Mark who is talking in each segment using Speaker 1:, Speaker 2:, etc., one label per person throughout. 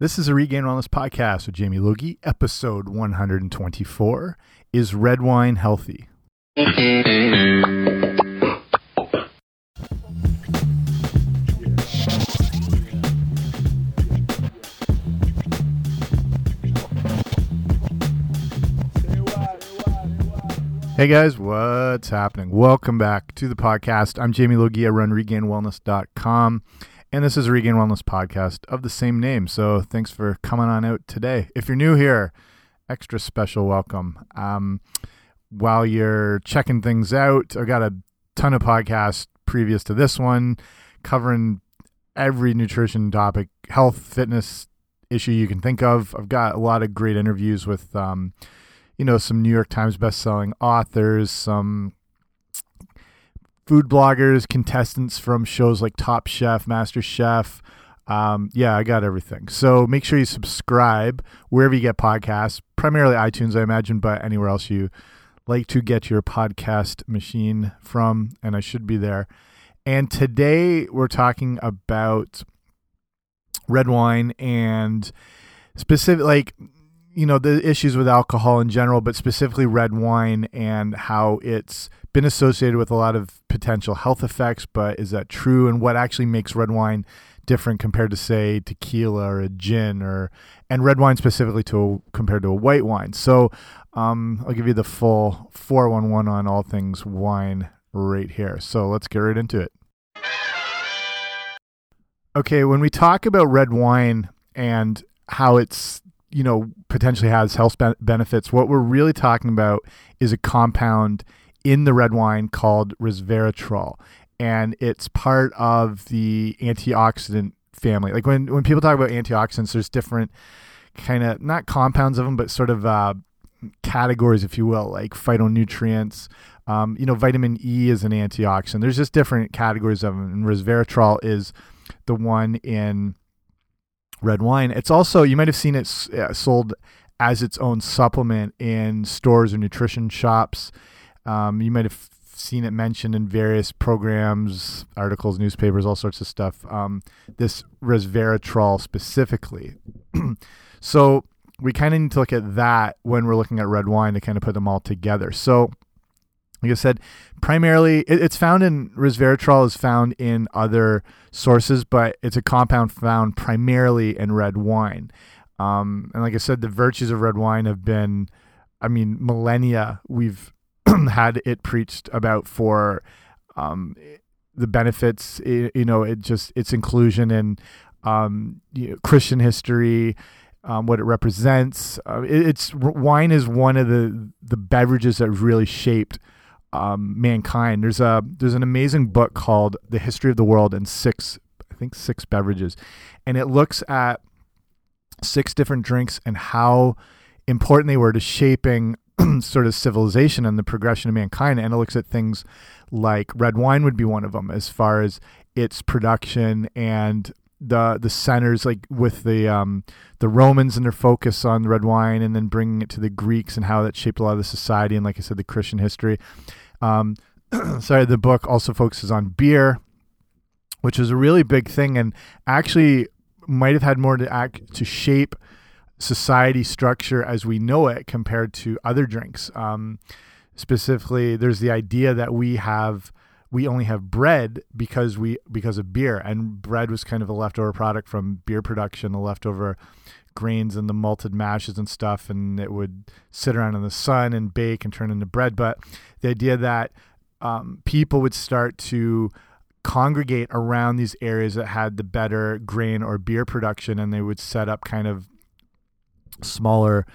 Speaker 1: This is a Regained Wellness podcast with Jamie Logie. Episode 124 Is Red Wine Healthy? Hey guys, what's happening? Welcome back to the podcast. I'm Jamie Logie. I run regainedwellness.com, and this is Regained Wellness podcast of the same name. So thanks for coming on out today. If you're new here, extra special welcome. Um, while you're checking things out, I've got a ton of podcasts previous to this one covering every nutrition topic, health, fitness issue you can think of. I've got a lot of great interviews with. Um, you know, some New York Times best-selling authors, some food bloggers, contestants from shows like Top Chef, Master Chef. Um, yeah, I got everything. So make sure you subscribe wherever you get podcasts, primarily iTunes, I imagine, but anywhere else you like to get your podcast machine from, and I should be there. And today we're talking about red wine and specific, like you know the issues with alcohol in general, but specifically red wine and how it's been associated with a lot of potential health effects. But is that true? And what actually makes red wine different compared to say tequila or a gin or and red wine specifically to a, compared to a white wine? So um, I'll give you the full 411 on all things wine right here. So let's get right into it. Okay, when we talk about red wine and how it's you know potentially has health benefits. What we're really talking about is a compound in the red wine called resveratrol, and it's part of the antioxidant family. Like when when people talk about antioxidants, there's different kind of not compounds of them, but sort of uh, categories, if you will, like phytonutrients. Um, you know, vitamin E is an antioxidant. There's just different categories of them, and resveratrol is the one in red wine. It's also you might have seen it uh, sold as its own supplement in stores or nutrition shops. Um, you might have seen it mentioned in various programs, articles, newspapers, all sorts of stuff. Um, this resveratrol specifically. so we kind of need to look at that when we're looking at red wine to kind of put them all together. So like I said, primarily it, it's found in resveratrol is found in other sources, but it's a compound found primarily in red wine. Um, and like I said, the virtues of red wine have been, I mean, millennia. We've had it preached about for um, the benefits. you know, it just its inclusion in um, you know, Christian history. Um, what it represents. Uh, it, it's wine is one of the the beverages that really shaped um, mankind. There's a there's an amazing book called The History of the World in six I think six beverages, and it looks at six different drinks and how important they were to shaping sort of civilization and the progression of mankind. And it looks at things like red wine would be one of them as far as its production and the the centers like with the um, the Romans and their focus on red wine, and then bringing it to the Greeks and how that shaped a lot of the society, and like I said, the Christian history. Um, sorry, the book also focuses on beer, which is a really big thing, and actually might have had more to act to shape society structure as we know it compared to other drinks. Um, specifically, there's the idea that we have we only have bread because we because of beer and bread was kind of a leftover product from beer production the leftover grains and the malted mashes and stuff and it would sit around in the sun and bake and turn into bread but the idea that um, people would start to congregate around these areas that had the better grain or beer production and they would set up kind of smaller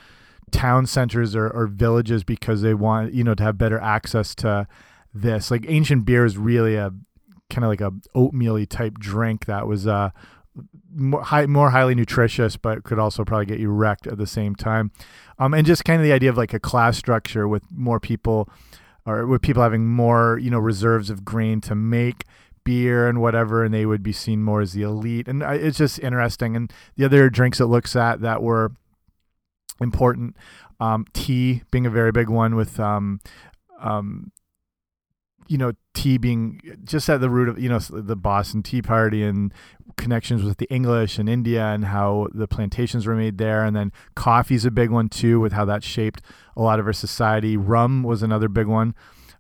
Speaker 1: town centers or, or villages because they want you know to have better access to this. Like ancient beer is really a kind of like a oatmeal type drink that was uh more, high, more highly nutritious, but could also probably get you wrecked at the same time. Um, and just kind of the idea of like a class structure with more people, or with people having more, you know, reserves of grain to make beer and whatever, and they would be seen more as the elite. And it's just interesting. And the other drinks it looks at that were important, um, tea being a very big one with um, um, you know, tea being just at the root of, you know, the Boston Tea Party and connections with the English and India and how the plantations were made there. And then coffee's a big one too, with how that shaped a lot of our society. Rum was another big one,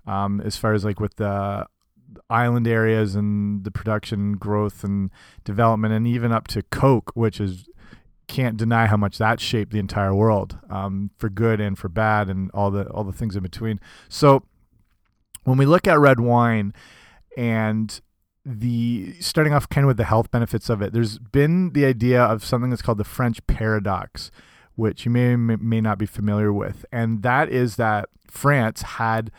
Speaker 1: um, as far as like with the island areas and the production growth and development, and even up to Coke, which is can't deny how much that shaped the entire world um, for good and for bad and all the all the things in between. So when we look at red wine and the starting off kind of with the health benefits of it, there's been the idea of something that's called the French paradox, which you may may not be familiar with, and that is that France had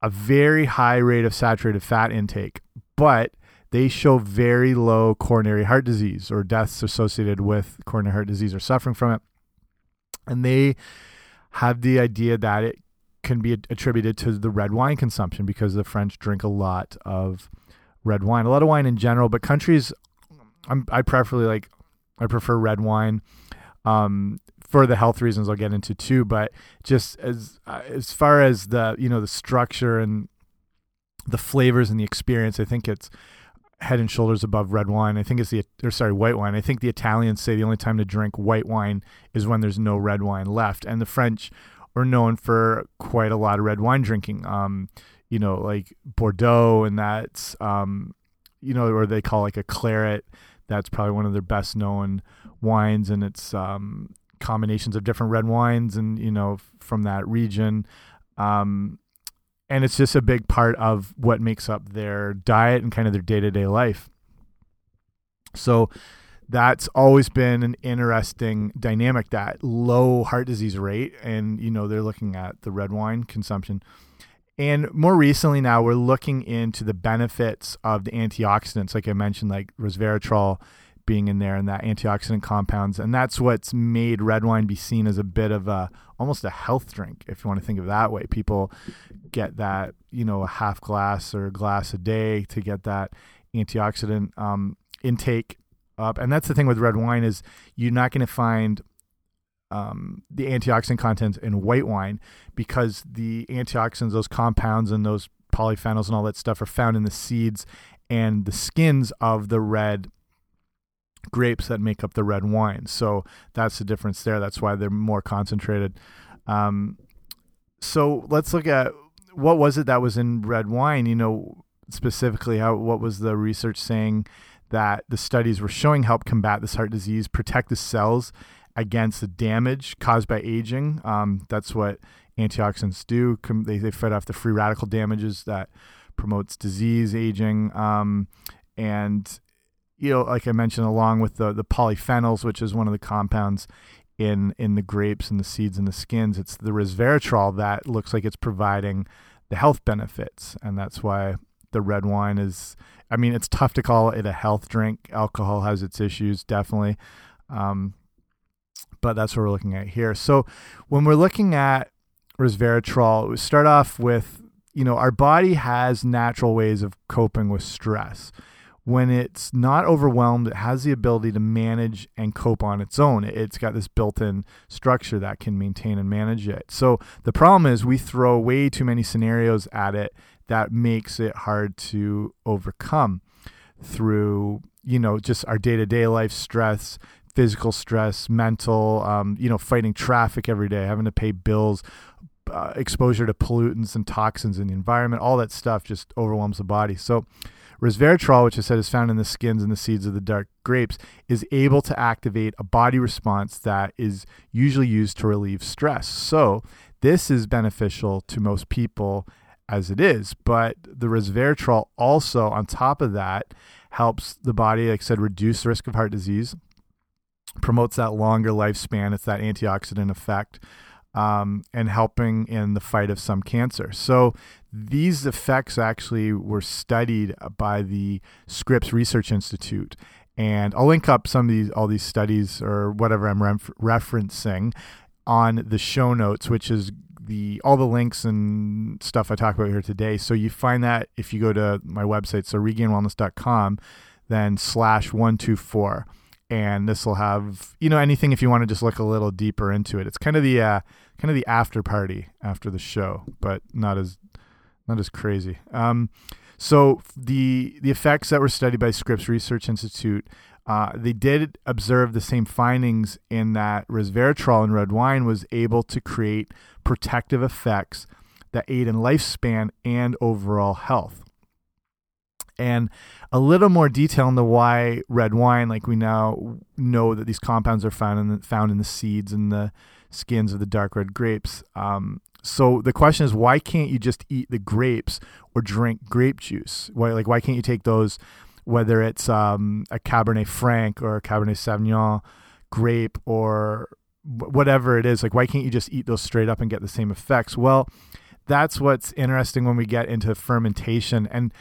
Speaker 1: a very high rate of saturated fat intake, but they show very low coronary heart disease or deaths associated with coronary heart disease or suffering from it. And they have the idea that it can be attributed to the red wine consumption because the French drink a lot of red wine, a lot of wine in general, but countries I'm, I preferably like I prefer red wine um, for the health reasons I'll get into too. But just as uh, as far as the you know the structure and the flavors and the experience, I think it's head and shoulders above red wine. I think it's the or sorry white wine. I think the Italians say the only time to drink white wine is when there's no red wine left, and the French are known for quite a lot of red wine drinking. Um, you know, like Bordeaux, and that's um, you know, or they call like a claret. That's probably one of their best known wines, and it's um, combinations of different red wines, and you know, from that region. Um, and it's just a big part of what makes up their diet and kind of their day to day life. So that's always been an interesting dynamic that low heart disease rate and you know they're looking at the red wine consumption and more recently now we're looking into the benefits of the antioxidants like i mentioned like resveratrol being in there and that antioxidant compounds and that's what's made red wine be seen as a bit of a almost a health drink if you want to think of it that way. People get that you know a half glass or a glass a day to get that antioxidant um, intake up and that's the thing with red wine is you're not going to find um, the antioxidant content in white wine because the antioxidants those compounds and those polyphenols and all that stuff are found in the seeds and the skins of the red grapes that make up the red wine. So that's the difference there. That's why they're more concentrated. Um, so let's look at what was it that was in red wine. You know, specifically, how what was the research saying that the studies were showing help combat this heart disease, protect the cells against the damage caused by aging. Um, that's what antioxidants do. They, they fight off the free radical damages that promotes disease, aging, um, and you know, like I mentioned, along with the the polyphenols, which is one of the compounds in in the grapes and the seeds and the skins, it's the resveratrol that looks like it's providing the health benefits, and that's why the red wine is. I mean, it's tough to call it a health drink. Alcohol has its issues, definitely, um, but that's what we're looking at here. So when we're looking at resveratrol, we start off with you know our body has natural ways of coping with stress when it's not overwhelmed, it has the ability to manage and cope on its own. It's got this built in structure that can maintain and manage it. So the problem is we throw way too many scenarios at it that makes it hard to overcome through, you know, just our day to day life stress, physical stress, mental, um, you know, fighting traffic every day, having to pay bills. Uh, exposure to pollutants and toxins in the environment, all that stuff just overwhelms the body. So, Resveratrol, which I said is found in the skins and the seeds of the dark grapes, is able to activate a body response that is usually used to relieve stress. So, this is beneficial to most people as it is, but the resveratrol also, on top of that, helps the body, like I said, reduce the risk of heart disease, promotes that longer lifespan. It's that antioxidant effect um, and helping in the fight of some cancer. So these effects actually were studied by the Scripps Research Institute. And I'll link up some of these, all these studies or whatever I'm referencing on the show notes, which is the all the links and stuff I talk about here today. So you find that if you go to my website, so regainedwellness.com, then slash one two four and this will have you know anything if you want to just look a little deeper into it. It's kind of the uh, kind of the after party after the show, but not as That is crazy. Um, so the the effects that were studied by Scripps Research Institute, uh, they did observe the same findings in that resveratrol in red wine was able to create protective effects that aid in lifespan and overall health. And a little more detail into why red wine, like we now know that these compounds are found in the, found in the seeds and the skins of the dark red grapes. Um, so the question is, why can't you just eat the grapes or drink grape juice? Why, like, why can't you take those, whether it's um, a Cabernet Franc or a Cabernet Sauvignon grape or whatever it is? Like, why can't you just eat those straight up and get the same effects? Well, that's what's interesting when we get into fermentation, and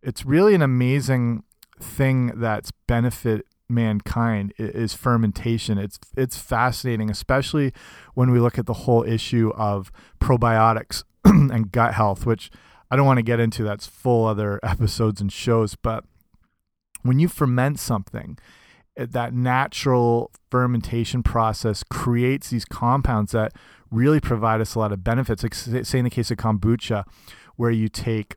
Speaker 1: it's really an amazing thing that's benefit mankind is fermentation. It's it's fascinating, especially when we look at the whole issue of probiotics and gut health, which I don't want to get into. That's full other episodes and shows. But when you ferment something, that natural fermentation process creates these compounds that really provide us a lot of benefits. Like say in the case of kombucha, where you take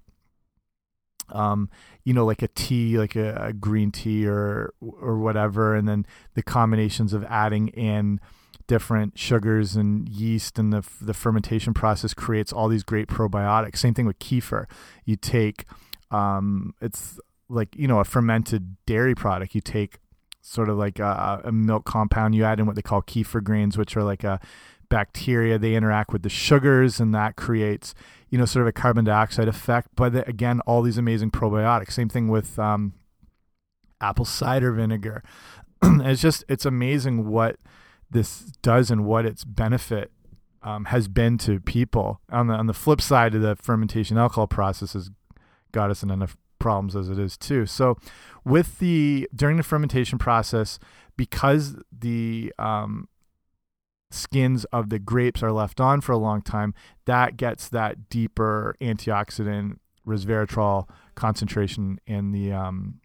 Speaker 1: um, you know, like a tea, like a, a, green tea or or whatever, and then the combinations of adding in different sugars and yeast and the the fermentation process creates all these great probiotics. Same thing with kefir. You take um, it's like you know a fermented dairy product. You take sort of like a, a milk compound. You add in what they call kefir grains, which are like a bacteria. They interact with the sugars, and that creates you know, sort of a carbon dioxide effect. But again, all these amazing probiotics. Same thing with um, apple cider vinegar. it's just it's amazing what this does and what its benefit um, has been to people. On the on the flip side of the fermentation alcohol process has got us in enough problems as it is too. So with the during the fermentation process, because the um, skins of the grapes are left on for a long time, that gets that deeper antioxidant resveratrol concentration in the um,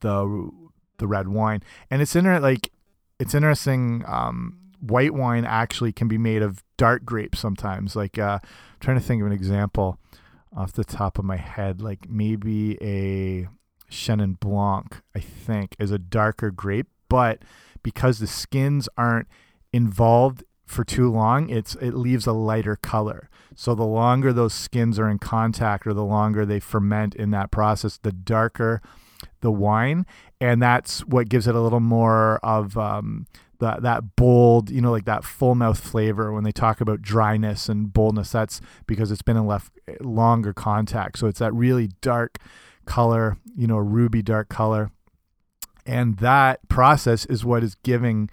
Speaker 1: the the red wine. And it's inter like it's interesting. Um, white wine actually can be made of dark grapes sometimes. Like uh, I'm trying to think of an example off the top of my head. Like maybe a Chenin Blanc, I think, is a darker grape, but because the skins aren't involved for too long, it's it leaves a lighter color. So the longer those skins are in contact or the longer they ferment in that process, the darker the wine, and that's what gives it a little more of um, that that bold, you know, like that full mouth flavor. When they talk about dryness and boldness, that's because it's been in left longer contact. So it's that really dark color, you know, ruby dark color, and that process is what is giving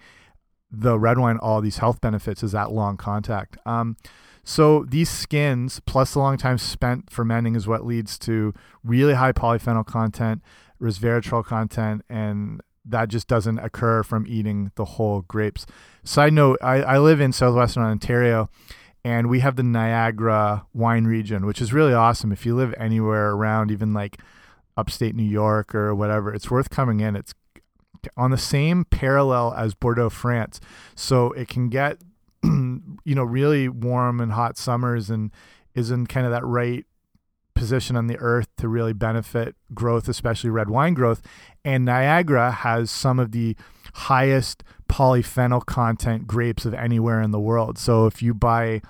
Speaker 1: the red wine all these health benefits is that long contact. Um, so these skins plus the long time spent fermenting is what leads to really high polyphenol content, resveratrol content, and that just doesn't occur from eating the whole grapes. Side note: I, I live in southwestern Ontario, and we have the Niagara wine region, which is really awesome. If you live anywhere around, even like upstate New York or whatever, it's worth coming in. It's on the same parallel as Bordeaux, France. So it can get, you know, really warm and hot summers and is in kind of that right position on the earth to really benefit growth, especially red wine growth. And Niagara has some of the highest polyphenol content grapes of anywhere in the world. So if you buy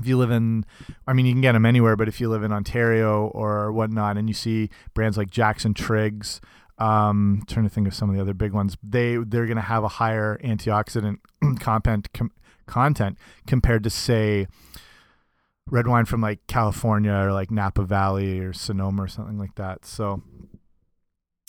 Speaker 1: if you live in, I mean, you can get them anywhere, but if you live in Ontario or whatnot, and you see brands like Jackson Triggs, um, trying to think of some of the other big ones. They they're going to have a higher antioxidant content com content compared to say red wine from like California or like Napa Valley or Sonoma or something like that. So,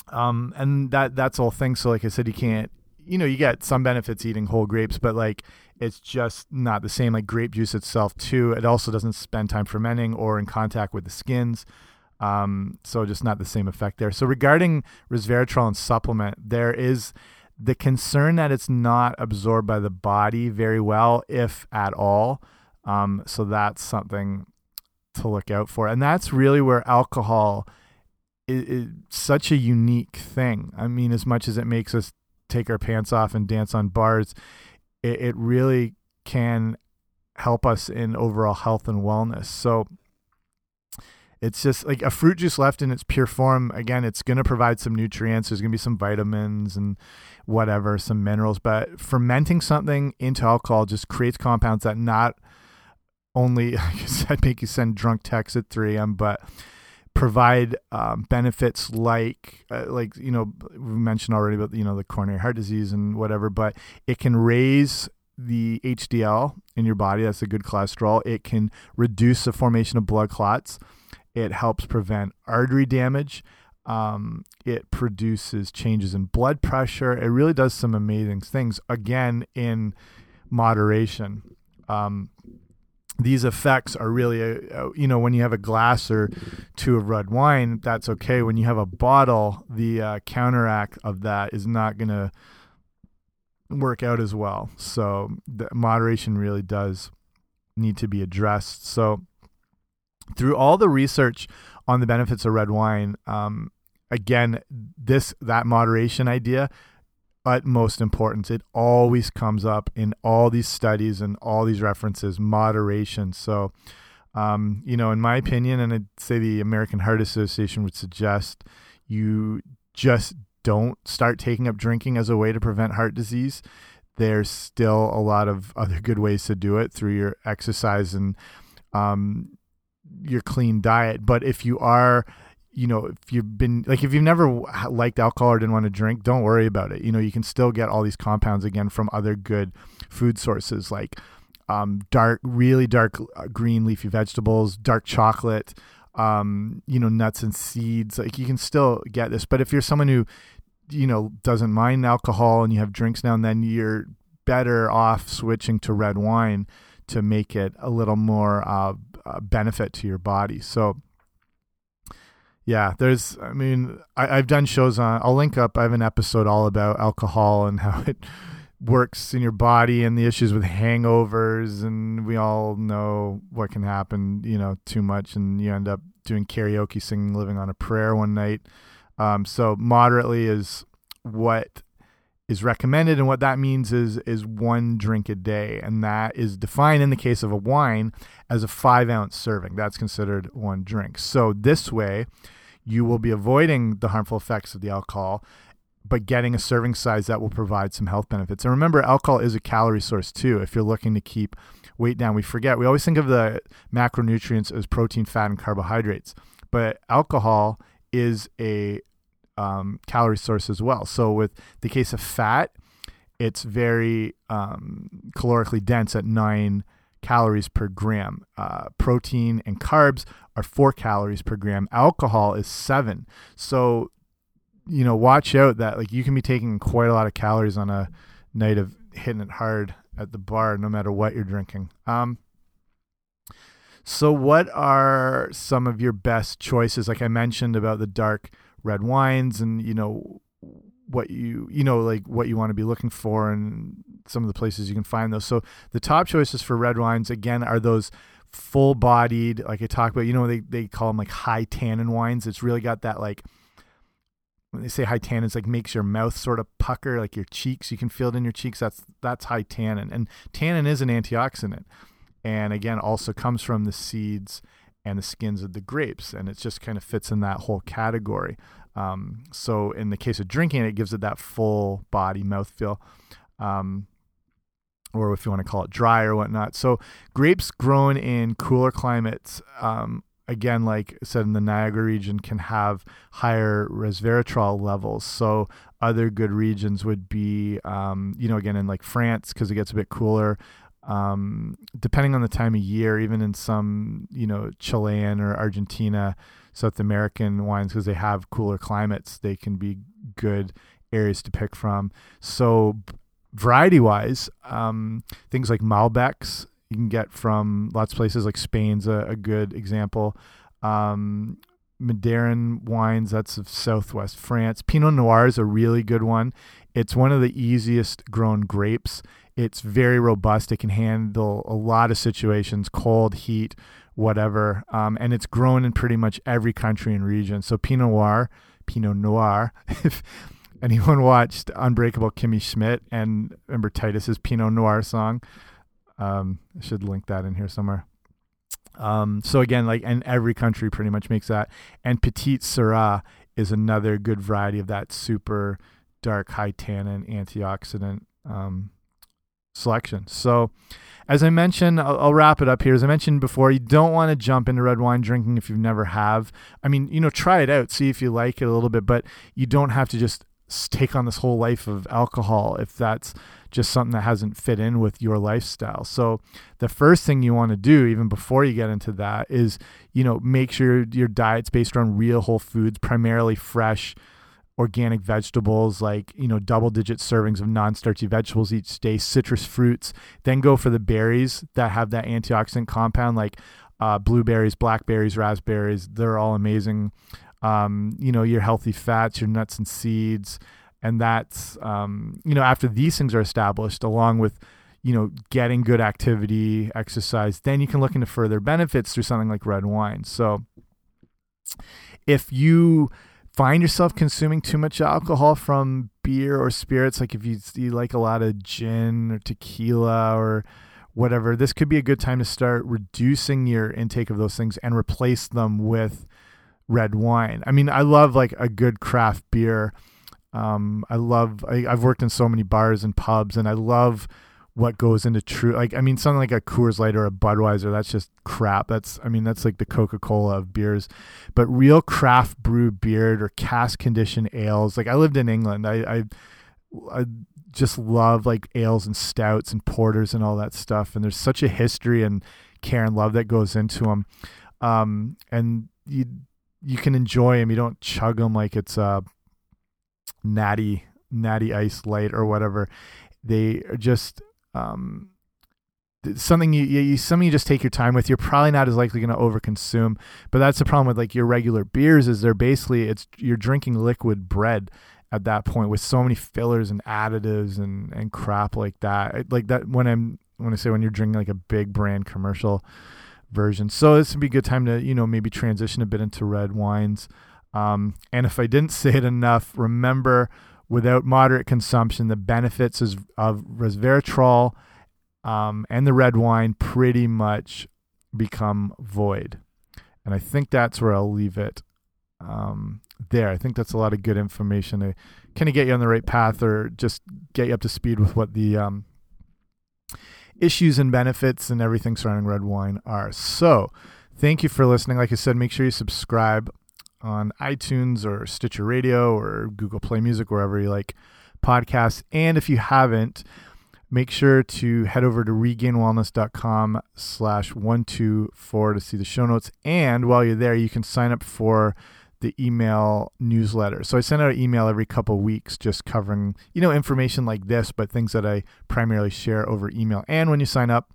Speaker 1: um, and that that's all thing. So, like I said, you can't, you know, you get some benefits eating whole grapes, but like it's just not the same. Like grape juice itself, too. It also doesn't spend time fermenting or in contact with the skins. Um, so just not the same effect there. So regarding resveratrol and supplement, there is the concern that it's not absorbed by the body very well, if at all. Um, so that's something to look out for, and that's really where alcohol is, is such a unique thing. I mean, as much as it makes us take our pants off and dance on bars, it, it really can help us in overall health and wellness. So it's just like a fruit juice left in its pure form. Again, it's going to provide some nutrients. There's going to be some vitamins and whatever, some minerals. But fermenting something into alcohol just creates compounds that not only, like I said, make you send drunk texts at 3 a.m., but provide um, benefits like uh, like you know we mentioned already about you know the coronary heart disease and whatever but it can raise the HDL in your body that's a good cholesterol it can reduce the formation of blood clots it helps prevent artery damage um, it produces changes in blood pressure it really does some amazing things again in moderation um, these effects are really, uh, uh, you know, when you have a glass or two of red wine, that's okay. When you have a bottle, the uh, counteract of that is not going to work out as well. So the moderation really does need to be addressed. So through all the research on the benefits of red wine, um, again, this that moderation idea utmost importance. It always comes up in all these studies and all these references moderation. So, um, you know, in my opinion, and I'd say the American Heart Association would suggest you just don't start taking up drinking as a way to prevent heart disease. There's still a lot of other good ways to do it through your exercise and um, your clean diet. But if you are you know, if you've been like if you've never liked alcohol or didn't want to drink, don't worry about it. You know, you can still get all these compounds again from other good food sources like um, dark, really dark uh, green leafy vegetables, dark chocolate, um, you know, nuts and seeds. Like you can still get this, but if you're someone who, you know, doesn't mind alcohol and you have drinks now and then, you're better off switching to red wine to make it a little more uh, uh benefit to your body. So yeah, there's, I mean, I, have done shows on, I'll link up, I have an episode all about alcohol and how it works in your body and the issues with hangovers. And we all know what can happen, you know, too much. And you end up doing karaoke, singing, living on a prayer one night. Um, so moderately is what is recommended and what that means is is one drink a day and that is defined in the case of a wine as a five ounce serving that's considered one drink so this way you will be avoiding the harmful effects of the alcohol, but getting a serving size that will provide some health benefits. And remember, alcohol is a calorie source too. If you're looking to keep weight down, we forget, we always think of the macronutrients as protein, fat, and carbohydrates, but alcohol is a um, calorie source as well. So, with the case of fat, it's very um, calorically dense at nine calories per gram. Uh, protein and carbs are four calories per gram. Alcohol is seven. So, you know, watch out that like you can be taking quite a lot of calories on a night of hitting it hard at the bar, no matter what you're drinking. Um, so, what are some of your best choices? Like I mentioned about the dark red wines, and you know what you you know like what you want to be looking for and some of the places you can find those. So the top choices for red wines again are those full bodied like I talked about, you know they they call them like high tannin wines. It's really got that like when they say high tannin, it's like makes your mouth sort of pucker, like your cheeks. You can feel it in your cheeks. That's that's high tannin, and tannin is an antioxidant, and again, also comes from the seeds and the skins of the grapes, and it just kind of fits in that whole category. Um, so in the case of drinking, it gives it that full body mouthfeel. Um, or if you want to call it dry or whatnot. So grapes grown in cooler climates, um, again, like I said in the Niagara region, can have higher resveratrol levels. So other good regions would be, um, you know, again in like France because it gets a bit cooler. Um, depending on the time of year, even in some, you know, Chilean or Argentina, South American wines because they have cooler climates. They can be good areas to pick from. So, variety wise, um, things like Malbecs you can get from lots of places like Spain's a, a good example. Um, Madiran wines, that's of southwest France. Pinot Noir is a really good one. It's one of the easiest grown grapes. It's very robust. It can handle a lot of situations cold, heat, whatever. Um, and it's grown in pretty much every country and region. So Pinot Noir, Pinot Noir, if anyone watched Unbreakable Kimmy Schmidt and remember Titus's Pinot Noir song, um, I should link that in here somewhere. Um, so again, like, and every country pretty much makes that. And Petite Sirah is another good variety of that super dark, high tannin antioxidant um, selection. So, as I mentioned, I'll, I'll, wrap it up here. As I mentioned before, you don't want to jump into red wine drinking if you've never have. I mean, you know, try it out, see if you like it a little bit, but you don't have to just take on this whole life of alcohol if that's just something that hasn't fit in with your lifestyle. So the first thing you want to do even before you get into that is, you know, make sure your diet's based on real whole foods, primarily fresh organic vegetables like you know double digit servings of non-starchy vegetables each day citrus fruits then go for the berries that have that antioxidant compound like uh, blueberries blackberries raspberries. They're all amazing. Um, you know your healthy fats your nuts and seeds. And that's um, you know after these things are established along with you know getting good activity exercise then you can look into further benefits through something like red wine. So if you find yourself consuming too much alcohol from beer or spirits, like if you, you like a lot of gin or tequila or whatever, this could be a good time to start reducing your intake of those things and replace them with red wine. I mean, I love like a good craft beer. Um, I love, I, I've worked in so many bars and pubs and I love what goes into true like I mean something like a Coors Light or a Budweiser that's just crap. That's I mean that's like the Coca-Cola of beers. But real craft brew beer or cask conditioned ales like I lived in England. I, I I just love like ales and stouts and porters and all that stuff. And there's such a history and care and love that goes into them um and you you can enjoy them you don't chug them like it's a natty natty ice light or whatever. They are just um, something you, you something you just take your time with you're probably not as likely going to overconsume but that's the problem with like your regular beers is they're basically it's you're drinking liquid bread at that point with so many fillers and additives and and crap like that. Like that when i'm when i say when you're drinking like a big brand commercial version. So this would be a good time to you know maybe transition a bit into red wines. Um, and if i didn't say it enough remember without moderate consumption, the benefits of resveratrol um, and the red wine pretty much become void. And I think that's where I'll leave it um, there. I think that's a lot of good information to kind of get you on the right path or just get you up to speed with what the um, issues and benefits and everything surrounding red wine are. So, thank you for listening. Like I said, make sure you subscribe on iTunes or Stitcher Radio or Google Play Music, wherever you like podcasts. And if you haven't, make sure to head over to regainedwellness.com slash 124 to see the show notes. And while you're there, you can sign up for the email newsletter. So I send out an email every couple weeks just covering, you know, information like this, but things that I primarily share over email. And when you sign up,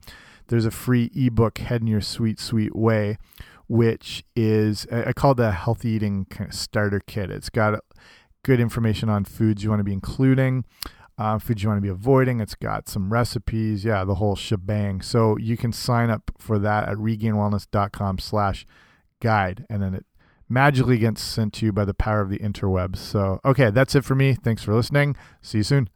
Speaker 1: there's a free ebook, Head in Your Sweet, Sweet Way, which is I call the healthy eating kind of starter kit. It's got good information on foods you want to be including, uh, foods you want to be avoiding. It's got some recipes, yeah, the whole shebang. So you can sign up for that at regainedwellness.com slash guide, and then it magically gets sent to you by the power of the interwebs. So, okay, that's it for me. Thanks for listening. See you soon.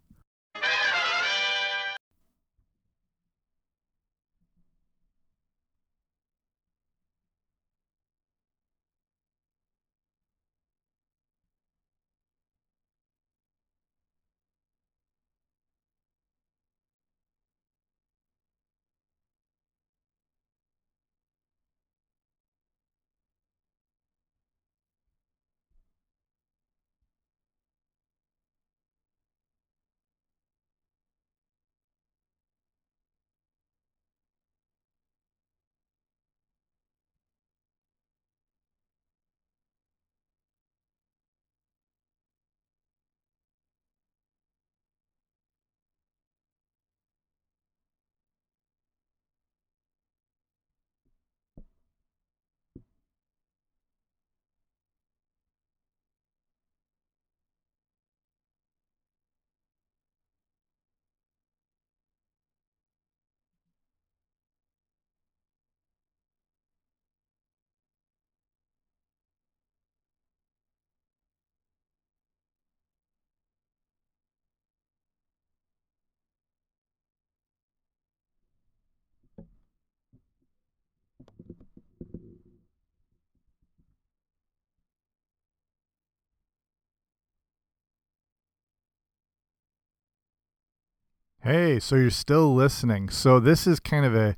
Speaker 1: Hey, so you're still listening. So this is kind of a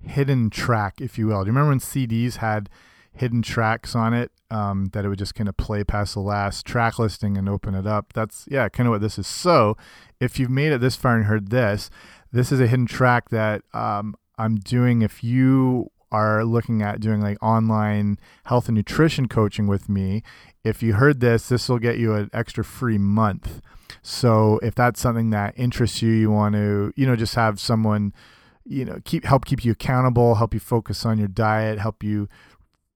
Speaker 1: hidden track, if you will. Do you remember when CDs had hidden tracks on it um, that it would just kind of play past the last track listing and open it up? That's, yeah, kind of what this is. So if you've made it this far and heard this, this is a hidden track that um, I'm doing if you are looking at doing like online health and nutrition coaching with me. If you heard this, this will get you an extra free month. So if that's something that interests you, you want to, you know, just have someone, you know, keep help keep you accountable, help you focus on your diet, help you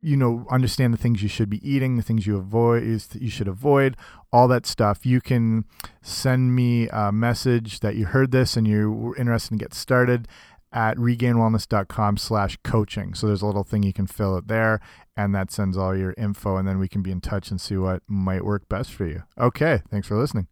Speaker 1: you know understand the things you should be eating the things you avoid you should avoid all that stuff you can send me a message that you heard this and you're interested in get started at regainedwellness.com slash coaching. So there's a little thing you can fill it there and that sends all your info and then we can be in touch and see what might work best for you. Okay thanks for listening